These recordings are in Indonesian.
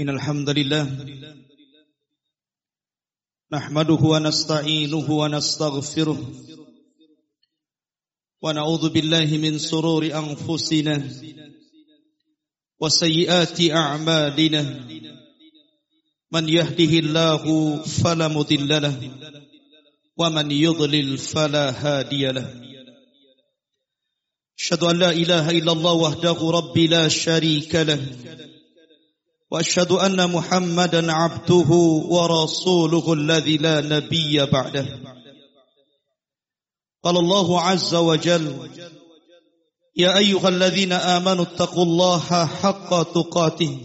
إن الحمد لله نحمده ونستعينه ونستغفره ونعوذ بالله من سرور أنفسنا وسيئات أعمالنا من يهده الله فلا مضل له ومن يضلل فلا هادي له أشهد أن لا إله إلا الله وحده ربي لا شريك له وأشهد أن محمدا عبده ورسوله الذي لا نبي بعده. قال الله عز وجل يا أيها الذين آمنوا اتقوا الله حق تقاته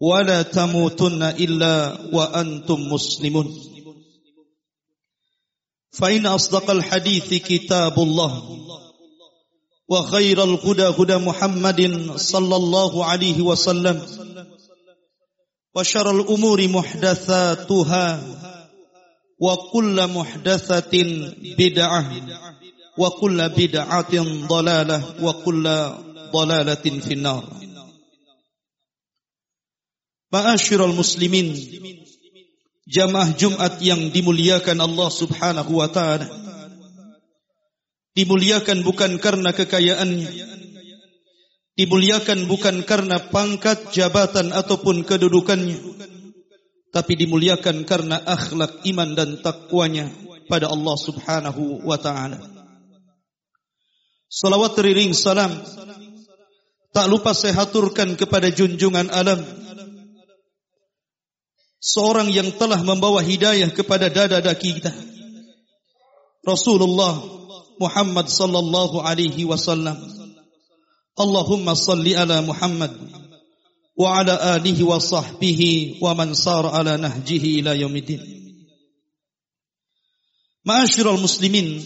ولا تموتن إلا وأنتم مسلمون. فإن أصدق الحديث كتاب الله. وخير الهدى هدى محمد صلى الله عليه وسلم وشر الأمور محدثاتها وكل محدثة بدعة وكل بدعة ضلالة وكل ضلالة في النار معاشر المسلمين jamaah Jumat yang dimuliakan Allah Subhanahu wa taala. Dimuliakan bukan karena kekayaannya. Dimuliakan bukan karena pangkat, jabatan ataupun kedudukannya. Tapi dimuliakan karena akhlak iman dan takwanya pada Allah Subhanahu wa taala. Salawat teriring salam tak lupa saya haturkan kepada junjungan alam seorang yang telah membawa hidayah kepada dada-dada kita. Rasulullah Muhammad sallallahu alaihi wasallam. Allahumma salli ala Muhammad wa ala alihi wa sahbihi wa man sar ala nahjihi ila muslimin,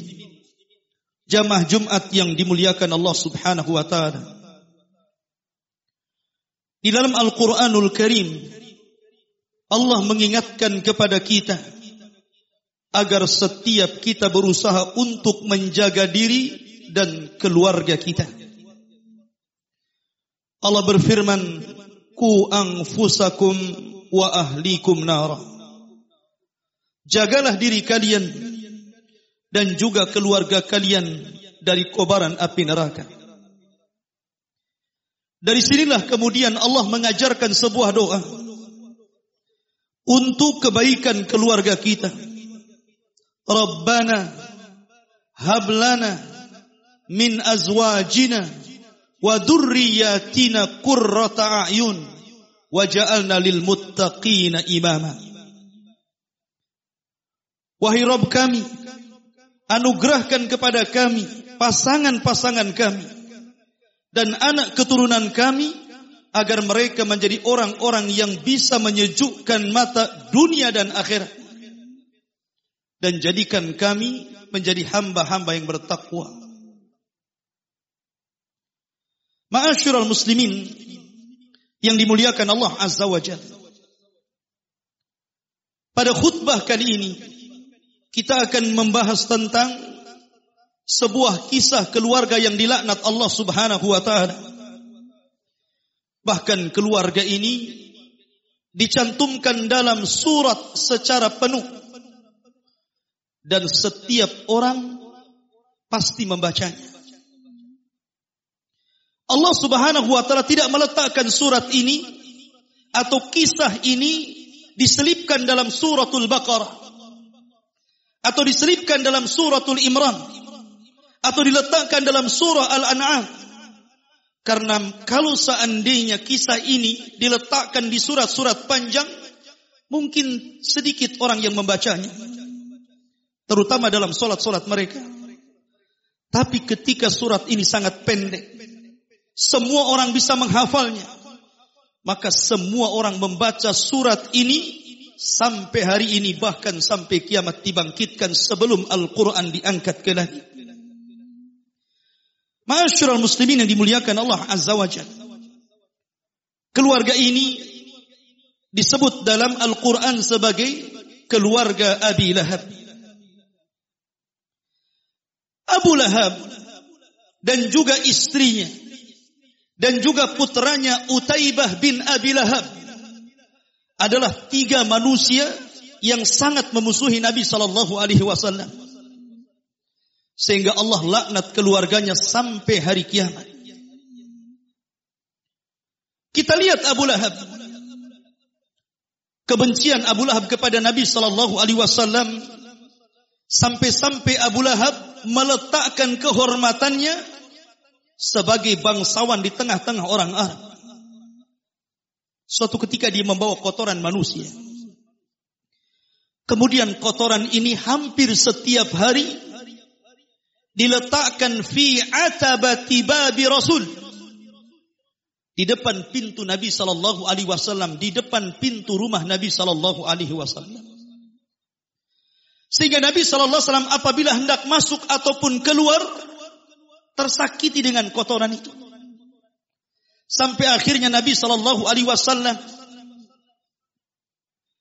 jamaah Jumat yang dimuliakan Allah Subhanahu wa taala. Di dalam Al-Qur'anul Karim Allah mengingatkan kepada kita agar setiap kita berusaha untuk menjaga diri dan keluarga kita. Allah berfirman, "Ku anfusakum wa ahlikum nara." Jagalah diri kalian dan juga keluarga kalian dari kobaran api neraka. Dari sinilah kemudian Allah mengajarkan sebuah doa untuk kebaikan keluarga kita. Hablana min azwajina wa dzurriyyatina qurrata a'yun waj'alna lil muttaqina imama. Wahai Rabb kami, anugerahkan kepada kami pasangan-pasangan kami dan anak keturunan kami agar mereka menjadi orang-orang yang bisa menyejukkan mata dunia dan akhirat. Dan jadikan kami menjadi hamba-hamba yang bertakwa. Ma'asyiral muslimin yang dimuliakan Allah Azza wa Jalla. Pada khutbah kali ini kita akan membahas tentang sebuah kisah keluarga yang dilaknat Allah Subhanahu wa taala Bahkan keluarga ini dicantumkan dalam surat secara penuh. Dan setiap orang pasti membacanya. Allah subhanahu wa ta'ala tidak meletakkan surat ini atau kisah ini diselipkan dalam suratul Baqarah atau diselipkan dalam suratul Imran atau diletakkan dalam surah Al-An'am karena kalau seandainya kisah ini diletakkan di surat-surat panjang, mungkin sedikit orang yang membacanya. Terutama dalam solat-solat mereka. Tapi ketika surat ini sangat pendek, semua orang bisa menghafalnya. Maka semua orang membaca surat ini sampai hari ini bahkan sampai kiamat dibangkitkan sebelum Al-Quran diangkat ke langit. Masyurul muslimin yang dimuliakan Allah Azza wa Jal. Keluarga ini disebut dalam Al-Quran sebagai keluarga Abi Lahab. Abu Lahab dan juga istrinya dan juga putranya Utaibah bin Abi Lahab adalah tiga manusia yang sangat memusuhi Nabi Shallallahu Alaihi Wasallam, sehingga Allah laknat keluarganya sampai hari kiamat. Kita lihat Abu Lahab, kebencian Abu Lahab kepada Nabi Shallallahu Alaihi Wasallam. Sampai-sampai Abu Lahab meletakkan kehormatannya sebagai bangsawan di tengah-tengah orang Arab. Suatu ketika dia membawa kotoran manusia. Kemudian kotoran ini hampir setiap hari diletakkan fi atabati babi Rasul. Di depan pintu Nabi sallallahu alaihi wasallam, di depan pintu rumah Nabi sallallahu alaihi wasallam. Sehingga Nabi sallallahu alaihi wasallam apabila hendak masuk ataupun keluar tersakiti dengan kotoran itu. Sampai akhirnya Nabi sallallahu alaihi wasallam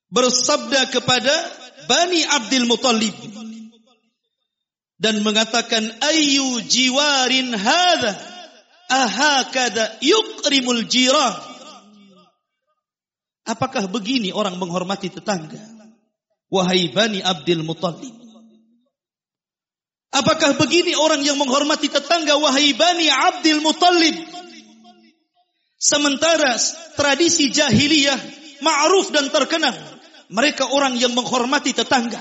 bersabda kepada Bani Abdul Muttalib dan mengatakan ayu jiwarin hadha ahakada yukrimul jirah Apakah begini orang menghormati tetangga? Wahai Bani Abdul Muttalib. Apakah begini orang yang menghormati tetangga? Wahai Bani Abdul Muttalib. Sementara tradisi jahiliyah ma'ruf dan terkenal mereka orang yang menghormati tetangga.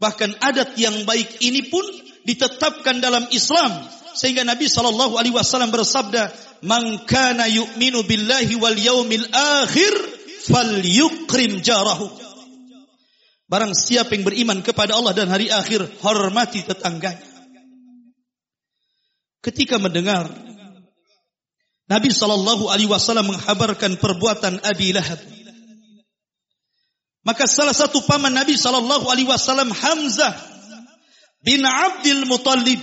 Bahkan adat yang baik ini pun ditetapkan dalam Islam sehingga Nabi Shallallahu Alaihi Wasallam bersabda, "Man yu'minu billahi wal yaumil akhir, falyukrim jarahu." Barang siapa yang beriman kepada Allah dan hari akhir, hormati tetangganya. Ketika mendengar Nabi Shallallahu Alaihi Wasallam menghabarkan perbuatan Abi Lahab, maka salah satu paman Nabi Shallallahu Alaihi Wasallam Hamzah bin Abdul Muttalib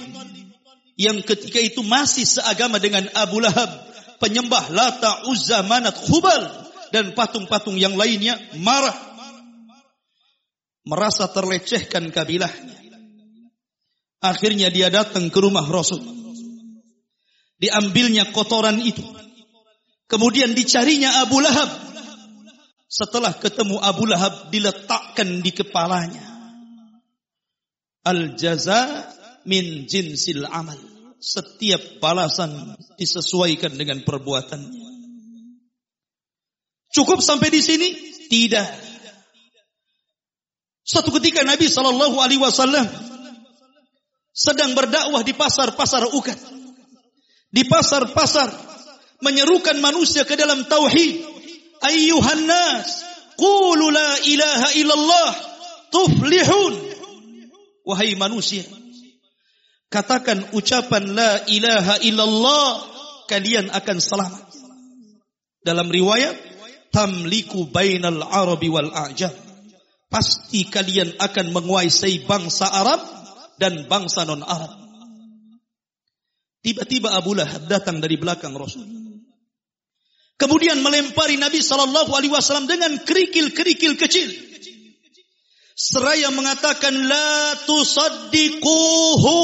yang ketika itu masih seagama dengan Abu Lahab, penyembah Lata, Uzza, Manat, Khubal dan patung-patung yang lainnya marah, merasa terlecehkan kabilahnya. Akhirnya dia datang ke rumah Rasul. Diambilnya kotoran itu. Kemudian dicarinya Abu Lahab setelah ketemu Abu Lahab diletakkan di kepalanya. Al jaza min jinsil amal. Setiap balasan disesuaikan dengan perbuatannya. Cukup sampai di sini? Tidak. Suatu ketika Nabi Shallallahu Alaihi Wasallam sedang berdakwah di pasar-pasar ukat, di pasar-pasar menyerukan manusia ke dalam tauhid, ayyuhan nas qulu la ilaha illallah tuflihun. Wahai manusia katakan ucapan la ilaha illallah kalian akan selamat. Dalam riwayat tamliku bainal arabi wal a'jam pasti kalian akan menguasai bangsa Arab dan bangsa non Arab tiba-tiba Abu Lahab datang dari belakang Rasul Kemudian melempari Nabi Shallallahu Alaihi Wasallam dengan kerikil-kerikil kecil. Seraya mengatakan la tusaddiquhu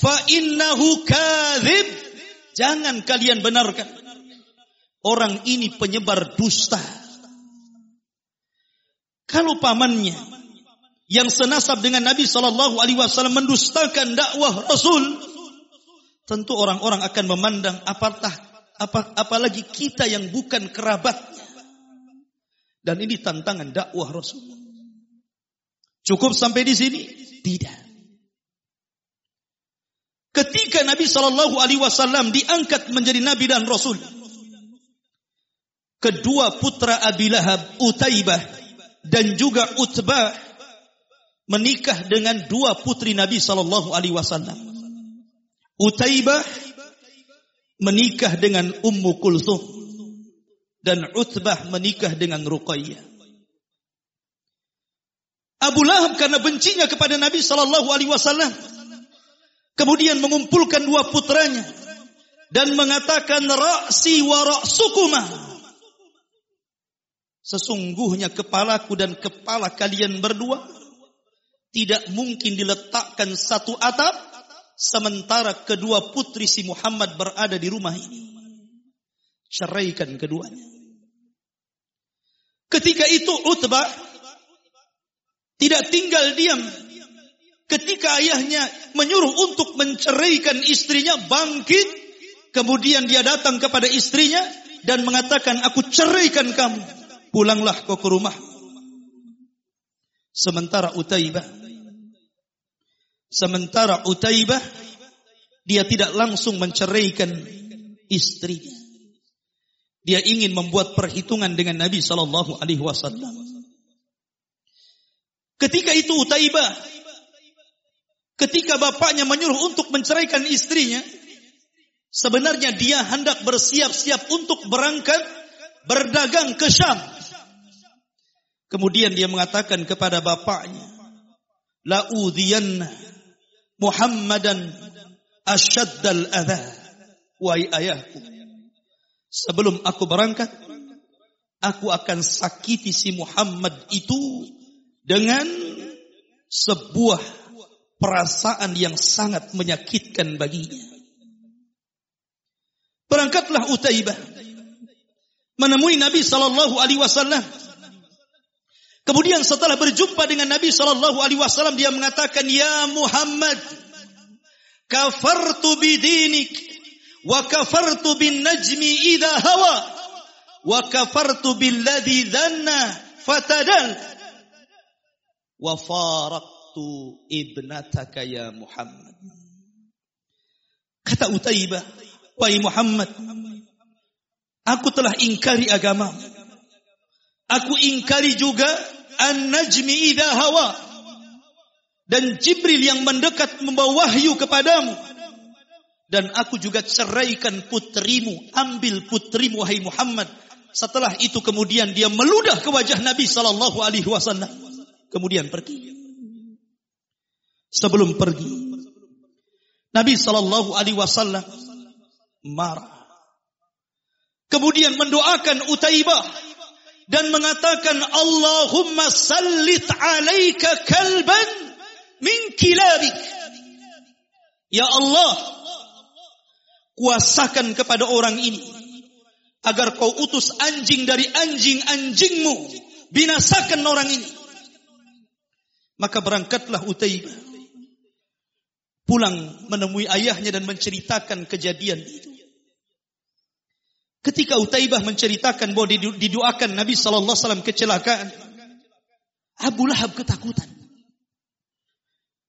fa innahu kadzib. Jangan kalian benarkan. Orang ini penyebar dusta. Kalau pamannya yang senasab dengan Nabi Shallallahu Alaihi Wasallam mendustakan dakwah Rasul, tentu orang-orang akan memandang apakah apa, apalagi kita yang bukan kerabatnya. Dan ini tantangan dakwah Rasul. Cukup sampai di sini? Tidak. Ketika Nabi Shallallahu Alaihi Wasallam diangkat menjadi Nabi dan Rasul, kedua putra Abi Lahab, Utaibah dan juga Utbah menikah dengan dua putri Nabi Shallallahu Alaihi Wasallam. Utaibah menikah dengan Ummu Kulthum dan Utbah menikah dengan Ruqayyah. Abu Lahab karena bencinya kepada Nabi Shallallahu Alaihi Wasallam, kemudian mengumpulkan dua putranya dan mengatakan raksi wa ra'sukuma. Sesungguhnya kepalaku dan kepala kalian berdua tidak mungkin diletakkan satu atap Sementara kedua putri si Muhammad berada di rumah ini. Ceraikan keduanya. Ketika itu Utbah tidak tinggal diam. Ketika ayahnya menyuruh untuk menceraikan istrinya, bangkit. Kemudian dia datang kepada istrinya dan mengatakan, aku ceraikan kamu. Pulanglah kau ke rumah. Sementara Utaibah, sementara Utaibah, dia tidak langsung menceraikan istrinya. Dia ingin membuat perhitungan dengan Nabi Shallallahu Alaihi Wasallam. Ketika itu Utaibah, ketika bapaknya menyuruh untuk menceraikan istrinya, sebenarnya dia hendak bersiap-siap untuk berangkat berdagang ke Syam. Kemudian dia mengatakan kepada bapaknya, La udhiyanna Muhammadan asyaddal adha. Wahai ayahku, sebelum aku berangkat, aku akan sakiti si Muhammad itu dengan sebuah perasaan yang sangat menyakitkan baginya. Berangkatlah Utaibah menemui Nabi sallallahu alaihi wasallam. Kemudian setelah berjumpa dengan Nabi sallallahu alaihi wasallam dia mengatakan, "Ya Muhammad, kafartu bidinik wa kafartu bin najmi idha hawa wa kafartu billadhi dhanna fatadal wa faraktu ibnataka ya Muhammad kata Utaibah wahai Muhammad aku telah ingkari agama. Aku ingkari juga an-najmi idha hawa. Dan Jibril yang mendekat membawa wahyu kepadamu. Dan aku juga ceraikan putrimu ambil putrimu wahai Muhammad. Setelah itu kemudian dia meludah ke wajah Nabi sallallahu alaihi wasallam. Kemudian pergi. Sebelum pergi Nabi sallallahu alaihi wasallam marah kemudian mendoakan Utaibah dan mengatakan Allahumma sallit alaika kalban min kilabik. Ya Allah, kuasakan kepada orang ini agar kau utus anjing dari anjing-anjingmu, binasakan orang ini. Maka berangkatlah Utaibah pulang menemui ayahnya dan menceritakan kejadian itu. Ketika Utaibah menceritakan bahwa didoakan Nabi sallallahu alaihi wasallam kecelakaan, Abu Lahab ketakutan.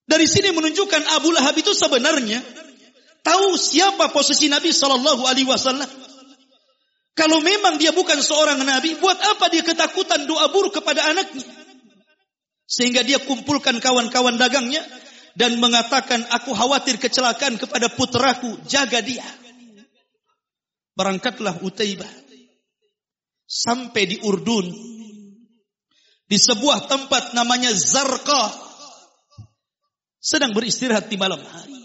Dari sini menunjukkan Abu Lahab itu sebenarnya tahu siapa posisi Nabi Shallallahu Alaihi Wasallam. Kalau memang dia bukan seorang nabi, buat apa dia ketakutan doa buruk kepada anaknya? Sehingga dia kumpulkan kawan-kawan dagangnya dan mengatakan, aku khawatir kecelakaan kepada putraku, jaga dia. Berangkatlah Utaibah sampai di Urdun di sebuah tempat namanya Zarqah sedang beristirahat di malam hari.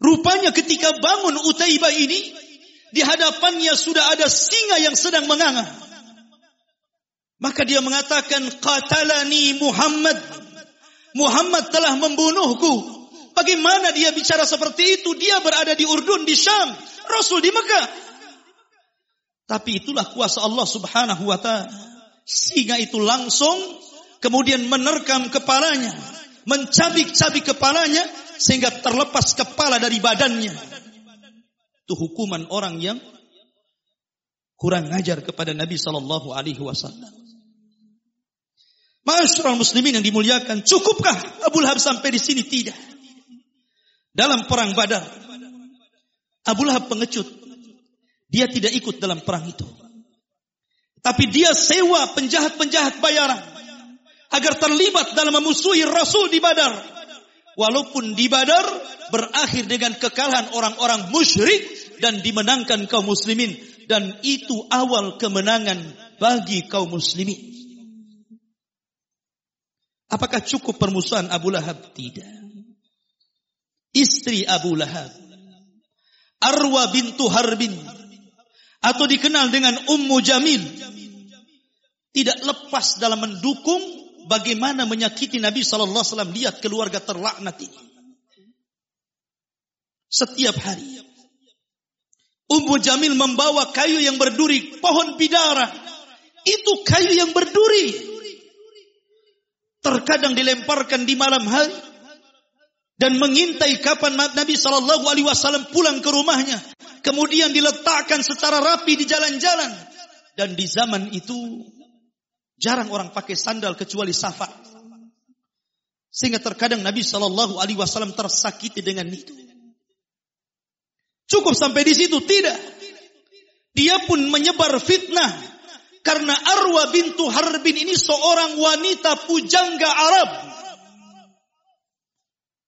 Rupanya ketika bangun Utaibah ini, di hadapannya sudah ada singa yang sedang menganga. Maka dia mengatakan, Qatalani Muhammad. Muhammad telah membunuhku. Bagaimana dia bicara seperti itu? Dia berada di Urdun, di Syam. Rasul di Mekah. Tapi itulah kuasa Allah subhanahu wa ta'ala. Singa itu langsung kemudian menerkam kepalanya mencabik-cabik kepalanya sehingga terlepas kepala dari badannya. Itu hukuman orang yang kurang ngajar kepada Nabi Sallallahu Alaihi Wasallam. Masyarakat muslimin yang dimuliakan, cukupkah Abu Lahab sampai di sini? Tidak. Dalam perang Badar, Abu Lahab pengecut. Dia tidak ikut dalam perang itu. Tapi dia sewa penjahat-penjahat bayaran agar terlibat dalam memusuhi Rasul di Badar. Walaupun di Badar berakhir dengan kekalahan orang-orang musyrik dan dimenangkan kaum muslimin dan itu awal kemenangan bagi kaum muslimin. Apakah cukup permusuhan Abu Lahab? Tidak. Istri Abu Lahab Arwa bintu Harbin atau dikenal dengan Ummu Jamil tidak lepas dalam mendukung bagaimana menyakiti Nabi Sallallahu Alaihi Wasallam. Lihat keluarga terlaknat ini. Setiap hari. Ummu Jamil membawa kayu yang berduri, pohon bidara. Itu kayu yang berduri. Terkadang dilemparkan di malam hari dan mengintai kapan Nabi Shallallahu Alaihi Wasallam pulang ke rumahnya. Kemudian diletakkan secara rapi di jalan-jalan. Dan di zaman itu jarang orang pakai sandal kecuali safar. Sehingga terkadang Nabi Shallallahu Alaihi Wasallam tersakiti dengan itu. Cukup sampai di situ tidak. Dia pun menyebar fitnah karena Arwa bintu Harbin ini seorang wanita pujangga Arab.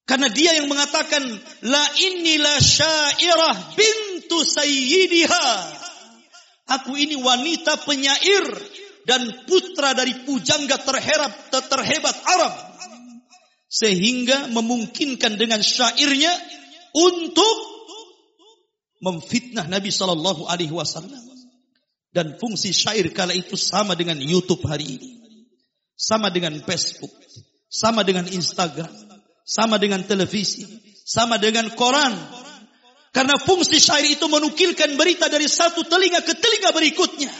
Karena dia yang mengatakan la inilah syairah bintu sayyidiha. Aku ini wanita penyair dan putra dari pujangga terherap terhebat Arab. Sehingga memungkinkan dengan syairnya untuk memfitnah Nabi Shallallahu Alaihi Wasallam. Dan fungsi syair kala itu sama dengan YouTube hari ini, sama dengan Facebook, sama dengan Instagram, sama dengan televisi, sama dengan koran. Karena fungsi syair itu menukilkan berita dari satu telinga ke telinga berikutnya.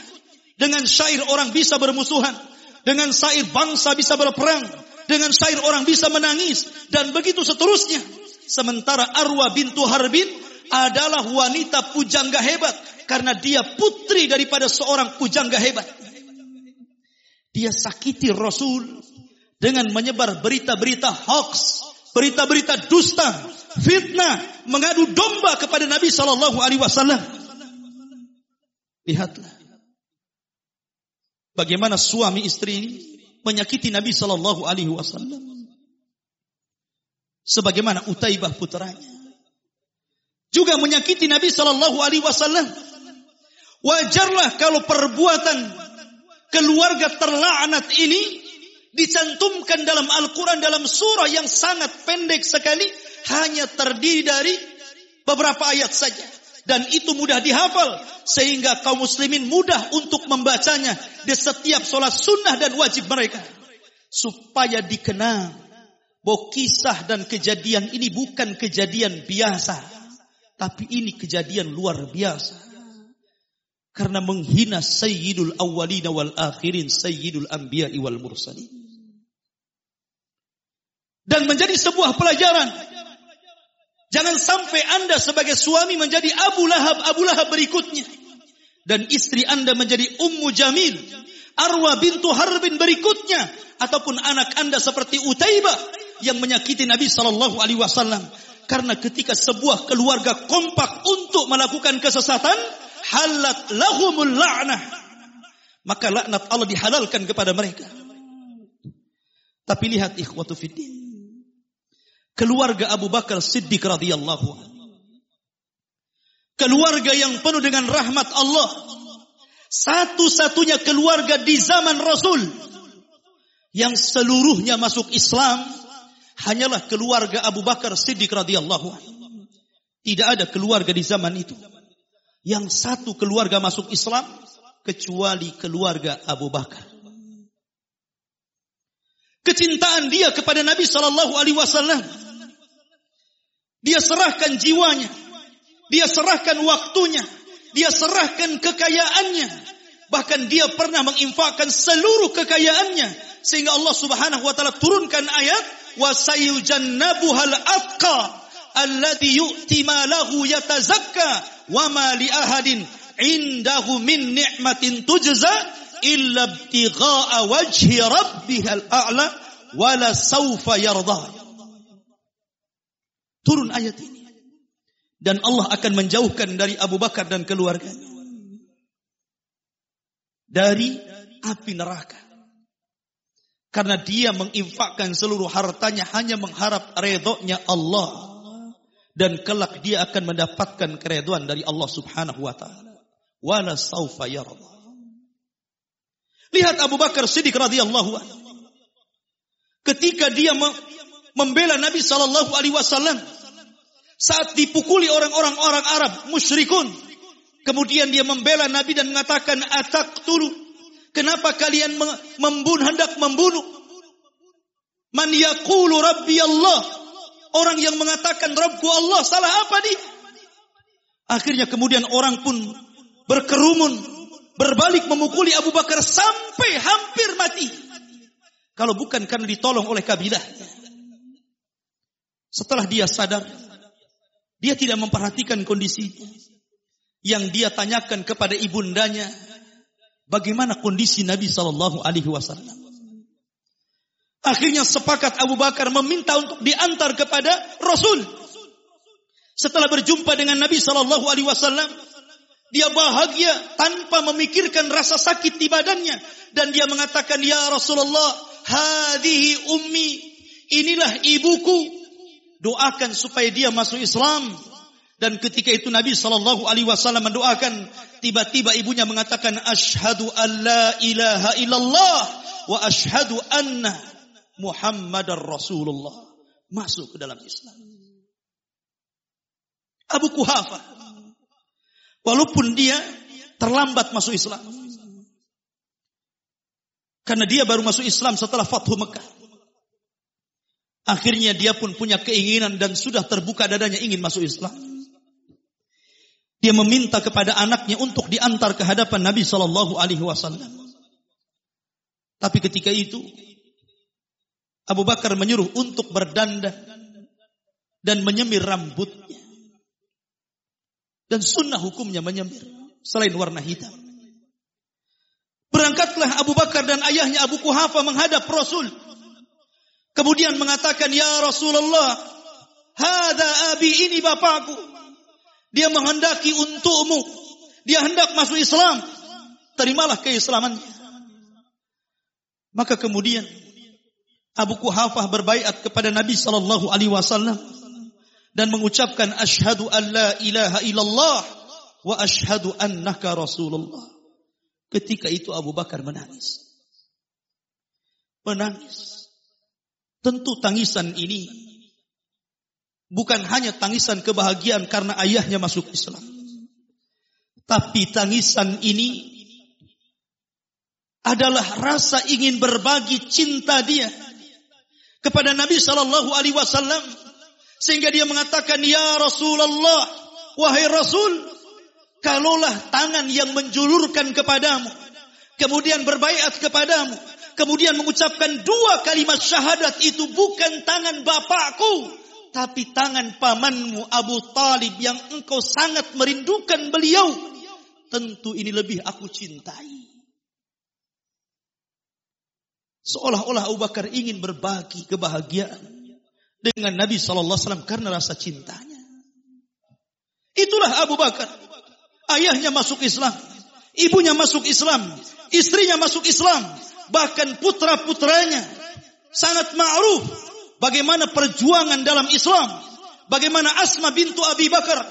Dengan syair orang bisa bermusuhan, dengan syair bangsa bisa berperang, dengan syair orang bisa menangis dan begitu seterusnya. Sementara Arwa bintu Harbin adalah wanita pujangga hebat karena dia putri daripada seorang pujangga hebat. Dia sakiti Rasul dengan menyebar berita-berita hoax, berita-berita dusta, fitnah, mengadu domba kepada Nabi Shallallahu Alaihi Wasallam. Lihatlah bagaimana suami istri ini menyakiti Nabi Shallallahu Alaihi Wasallam, sebagaimana Utaibah putranya juga menyakiti Nabi Shallallahu Alaihi Wasallam. Wajarlah kalau perbuatan keluarga terlaknat ini dicantumkan dalam Al-Quran dalam surah yang sangat pendek sekali, hanya terdiri dari beberapa ayat saja. Dan itu mudah dihafal sehingga kaum muslimin mudah untuk membacanya di setiap sholat sunnah dan wajib mereka. Supaya dikenal bahwa kisah dan kejadian ini bukan kejadian biasa tapi ini kejadian luar biasa. Karena menghina sayyidul awwalina wal akhirin, sayyidul anbiya wal mursalin. Dan menjadi sebuah pelajaran. Jangan sampai anda sebagai suami menjadi Abu Lahab, Abu Lahab berikutnya. Dan istri anda menjadi Ummu Jamil, Arwa bintu Harbin berikutnya. Ataupun anak anda seperti Utaibah yang menyakiti Nabi Sallallahu Alaihi Wasallam karena ketika sebuah keluarga kompak untuk melakukan kesesatan, halat lahumul la'nah. Maka laknat Allah dihalalkan kepada mereka. Tapi lihat ikhwatu fiddin. Keluarga Abu Bakar Siddiq radhiyallahu Keluarga yang penuh dengan rahmat Allah. Satu-satunya keluarga di zaman Rasul yang seluruhnya masuk Islam hanyalah keluarga Abu Bakar Siddiq radhiyallahu Tidak ada keluarga di zaman itu yang satu keluarga masuk Islam kecuali keluarga Abu Bakar. Kecintaan dia kepada Nabi Shallallahu Alaihi Wasallam, dia serahkan jiwanya, dia serahkan waktunya, dia serahkan kekayaannya, bahkan dia pernah menginfakkan seluruh kekayaannya. Sehingga Allah Subhanahu wa taala turunkan ayat atqa alladhi yu'ti malahu yatazakka wa ma li ahadin indahu min ni'matin tujza illa ibtigha'a wajhi rabbihal a'la wala sawfa yarda turun ayat ini dan Allah akan menjauhkan dari Abu Bakar dan keluarganya dari api neraka karena dia menginfakkan seluruh hartanya hanya mengharap redoknya Allah. Dan kelak dia akan mendapatkan keredoan dari Allah subhanahu wa ta'ala. Wala. Lihat Abu Bakar Siddiq radhiyallahu. Ketika dia membela Nabi sallallahu alaihi wasallam saat dipukuli orang-orang orang Arab musyrikun, kemudian dia membela Nabi dan mengatakan atak tulu Kenapa kalian membunuh hendak membunuh? Man yaqulu rabbi Allah. Orang yang mengatakan Rabbku Allah salah apa dia? Akhirnya kemudian orang pun berkerumun berbalik memukuli Abu Bakar sampai hampir mati. Kalau bukan karena ditolong oleh kabilah. Setelah dia sadar, dia tidak memperhatikan kondisi yang dia tanyakan kepada ibundanya, bagaimana kondisi Nabi Shallallahu Alaihi Wasallam. Akhirnya sepakat Abu Bakar meminta untuk diantar kepada Rasul. Setelah berjumpa dengan Nabi Shallallahu Alaihi Wasallam, dia bahagia tanpa memikirkan rasa sakit di badannya dan dia mengatakan, Ya Rasulullah, hadhihi ummi, inilah ibuku. Doakan supaya dia masuk Islam. Dan ketika itu Nabi Shallallahu Alaihi Wasallam mendoakan, tiba-tiba ibunya mengatakan, Ashhadu an la ilaha illallah wa ashhadu anna Muhammadar Rasulullah masuk ke dalam Islam. Abu Kuhafa, walaupun dia terlambat masuk Islam, karena dia baru masuk Islam setelah Fathu Mekah. Akhirnya dia pun punya keinginan dan sudah terbuka dadanya ingin masuk Islam. Dia meminta kepada anaknya untuk diantar ke hadapan Nabi Shallallahu Alaihi Wasallam. Tapi ketika itu Abu Bakar menyuruh untuk berdandan dan menyemir rambutnya. Dan sunnah hukumnya menyemir selain warna hitam. Berangkatlah Abu Bakar dan ayahnya Abu Kuhafa menghadap Rasul. Kemudian mengatakan, Ya Rasulullah, Hada abi ini bapakku. Dia menghendaki untukmu. Dia hendak masuk Islam. Terimalah keislamannya. Maka kemudian Abu Kuhafah berbaiat kepada Nabi sallallahu alaihi wasallam dan mengucapkan asyhadu an la ilaha illallah wa asyhadu annaka rasulullah. Ketika itu Abu Bakar menangis. Menangis. Tentu tangisan ini Bukan hanya tangisan kebahagiaan karena ayahnya masuk Islam. Tapi tangisan ini adalah rasa ingin berbagi cinta dia kepada Nabi Shallallahu Alaihi Wasallam sehingga dia mengatakan ya Rasulullah wahai Rasul kalaulah tangan yang menjulurkan kepadamu kemudian berbaiat kepadamu kemudian mengucapkan dua kalimat syahadat itu bukan tangan bapakku tapi tangan pamanmu Abu Talib yang engkau sangat merindukan beliau. Tentu ini lebih aku cintai. Seolah-olah Abu Bakar ingin berbagi kebahagiaan dengan Nabi SAW karena rasa cintanya. Itulah Abu Bakar. Ayahnya masuk Islam. Ibunya masuk Islam. Istrinya masuk Islam. Bahkan putra-putranya. Sangat ma'ruf bagaimana perjuangan dalam Islam, bagaimana Asma bintu Abi Bakar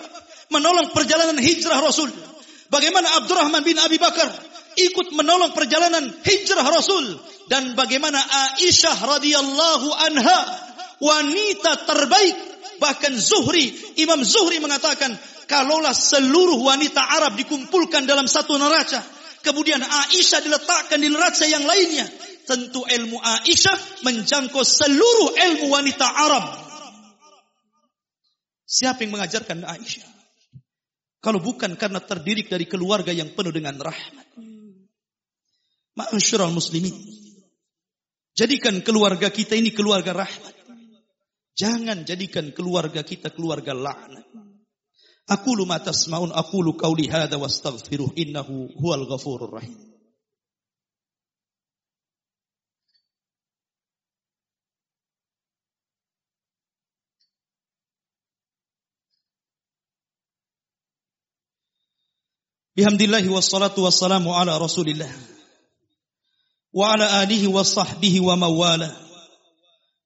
menolong perjalanan hijrah Rasul, bagaimana Abdurrahman bin Abi Bakar ikut menolong perjalanan hijrah Rasul dan bagaimana Aisyah radhiyallahu anha wanita terbaik bahkan Zuhri Imam Zuhri mengatakan kalaulah seluruh wanita Arab dikumpulkan dalam satu neraca kemudian Aisyah diletakkan di neraca yang lainnya tentu ilmu Aisyah menjangkau seluruh ilmu wanita Arab. Siapa yang mengajarkan Aisyah? Kalau bukan karena terdiri dari keluarga yang penuh dengan rahmat. Ma'asyiral muslimin. Jadikan keluarga kita ini keluarga rahmat. Jangan jadikan keluarga kita keluarga laknat. Aku lu tasmaun aku lu qauli hadza wastaghfiruh innahu huwal ghafurur rahim. Bihamdillahi wassalatu wassalamu ala rasulillah. Wa ala alihi wa sahbihi wa mawala.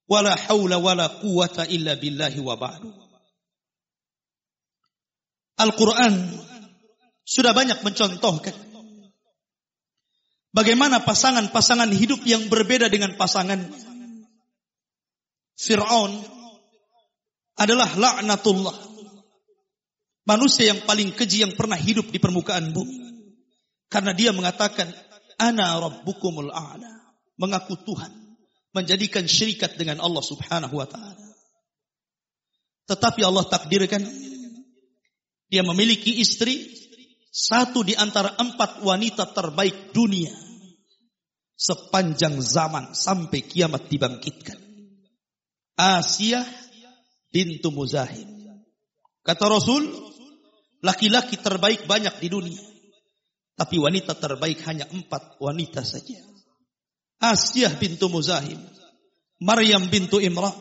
Wala hawla wala quwata illa billahi wa ba'du. Al-Quran sudah banyak mencontohkan bagaimana pasangan-pasangan hidup yang berbeda dengan pasangan Fir'aun adalah laknatullah Manusia yang paling keji yang pernah hidup di permukaan bumi. Karena dia mengatakan, Ana Rabbukumul A'la. Mengaku Tuhan. Menjadikan syirikat dengan Allah subhanahu wa ta'ala. Tetapi Allah takdirkan. Dia memiliki istri. satu di antara empat wanita terbaik dunia sepanjang zaman sampai kiamat dibangkitkan. Asia bintu Muzahim. Kata Rasul, laki-laki terbaik banyak di dunia. Tapi wanita terbaik hanya empat wanita saja. Asia bintu Muzahim. Maryam bintu Imran.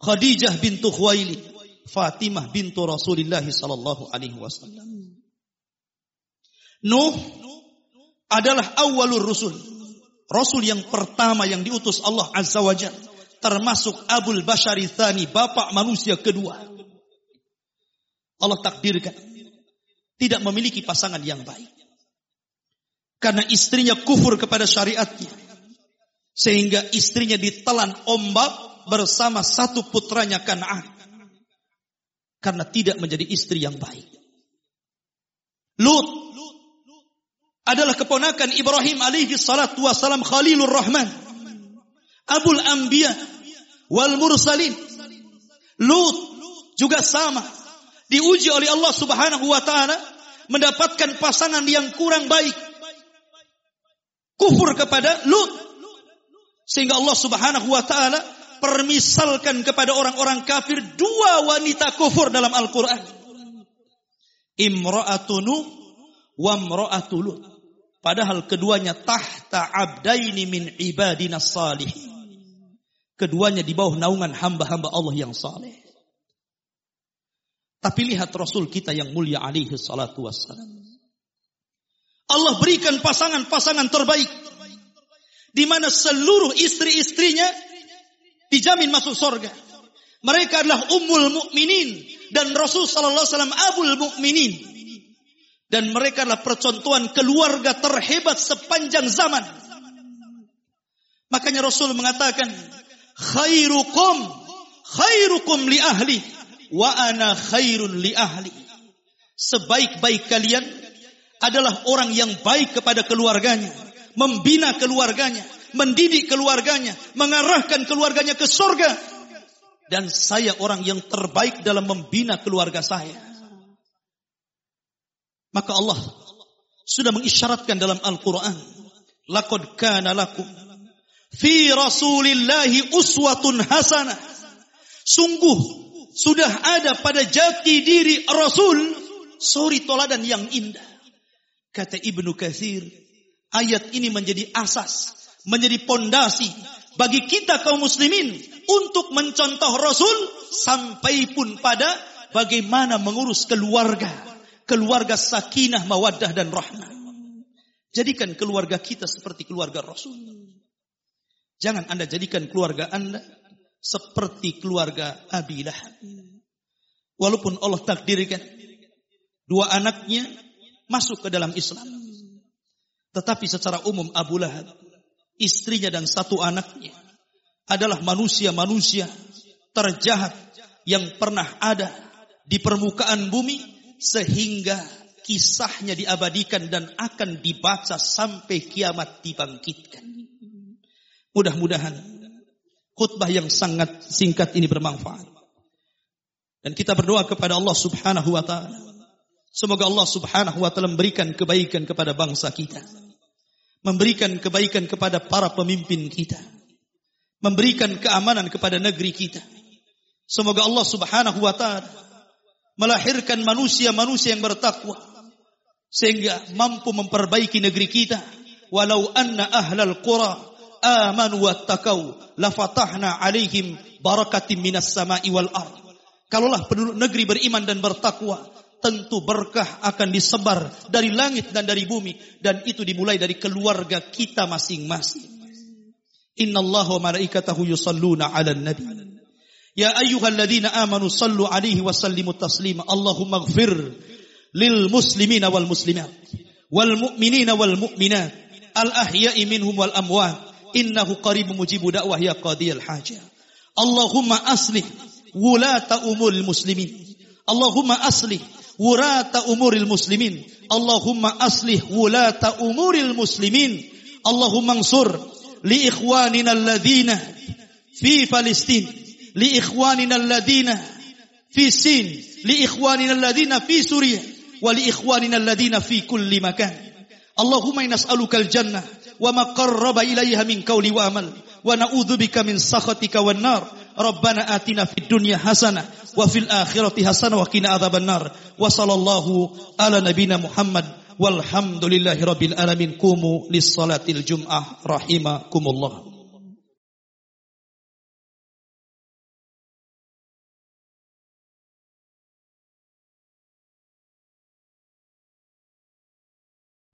Khadijah bintu Khuwailid. Fatimah bintu Rasulullah sallallahu alaihi wasallam. Nuh adalah awalur rusul. Rasul yang pertama yang diutus Allah Azza wa Jalla. Termasuk Abul Bashari Thani, bapak manusia kedua. Allah takdirkan. Tidak memiliki pasangan yang baik. Karena istrinya kufur kepada syariatnya. Sehingga istrinya ditelan ombak bersama satu putranya Kan'an. Karena tidak menjadi istri yang baik. Lut adalah keponakan Ibrahim alaihi salatu wasalam Khalilur Rahman. Abul Anbiya wal Mursalin. Lut juga sama. Diuji oleh Allah subhanahu wa ta'ala. Mendapatkan pasangan yang kurang baik. Kufur kepada Lut. Sehingga Allah subhanahu wa ta'ala permisalkan kepada orang-orang kafir dua wanita kufur dalam Al-Quran. Imra'atunu wa imra'atu Padahal keduanya tahta abdaini min ibadina salih. Keduanya di bawah naungan hamba-hamba Allah yang saleh. Tapi lihat Rasul kita yang mulia alaihi salatu wassalam. Allah berikan pasangan-pasangan terbaik. Di mana seluruh istri-istrinya dijamin masuk surga. Mereka adalah ummul mukminin dan Rasul sallallahu alaihi wasallam abul mukminin. Dan mereka adalah percontohan keluarga terhebat sepanjang zaman. Makanya Rasul mengatakan, khairukum khairukum li ahli wa ana khairun li ahli. Sebaik-baik kalian adalah orang yang baik kepada keluarganya, membina keluarganya, mendidik keluarganya, mengarahkan keluarganya ke surga. Dan saya orang yang terbaik dalam membina keluarga saya. Maka Allah sudah mengisyaratkan dalam Al-Quran. Laqad kana lakum fi rasulillahi uswatun hasanah. Sungguh sudah ada pada jati diri Rasul suri toladan yang indah. Kata Ibnu Katsir, ayat ini menjadi asas, menjadi pondasi bagi kita kaum muslimin untuk mencontoh Rasul sampai pun pada bagaimana mengurus keluarga keluarga sakinah, mawaddah dan rahmah. Jadikan keluarga kita seperti keluarga Rasul. Jangan Anda jadikan keluarga Anda seperti keluarga Abi Lahab. Walaupun Allah takdirkan dua anaknya masuk ke dalam Islam. Tetapi secara umum Abu Lahab, istrinya dan satu anaknya adalah manusia-manusia terjahat yang pernah ada di permukaan bumi sehingga kisahnya diabadikan dan akan dibaca sampai kiamat dibangkitkan. Mudah-mudahan khutbah yang sangat singkat ini bermanfaat. Dan kita berdoa kepada Allah Subhanahu wa taala. Semoga Allah Subhanahu wa taala memberikan kebaikan kepada bangsa kita. Memberikan kebaikan kepada para pemimpin kita. Memberikan keamanan kepada negeri kita. Semoga Allah Subhanahu wa taala melahirkan manusia-manusia yang bertakwa sehingga mampu memperbaiki negeri kita walau anna ahlal qura amanu wattaqau lafatahna alaihim barakatim minas sama'i wal ard kalaulah penduduk negeri beriman dan bertakwa tentu berkah akan disebar dari langit dan dari bumi dan itu dimulai dari keluarga kita masing-masing innallaha wa malaikatahu yusalluna 'alan nabi Ya ayyuhalladzina amanu sallu alaihi wa sallimu taslima. Allahumma ighfir lil muslimina wal muslimat wal mu'minina wal mu'minat al ahya'i minhum wal amwat innahu qaribun mujibu da'wah ya qadiyal hajah. Allahumma aslih wulata umuril muslimin. Allahumma aslih wulata umuril muslimin. Allahumma aslih wulata umuril muslimin. Allahumma ansur li ikhwanina alladhina fi Palestina لإخواننا الذين في الصين لإخواننا الذين في سوريا wa li ikhwanina alladhina fi kulli makan. Allahumma nas'aluka al-jannah wa ma qarraba ilayha min qawli wa amal wa na'udzubika min sakhatika wan nar. ربنا آتنا في الدنيا حسنة وفي الآخرة حسنة وقنا عذاب النار. وصلى الله على نبينا محمد. والحمد لله رب العالمين. قوموا للصلاة الجمعة. رحمكم الله.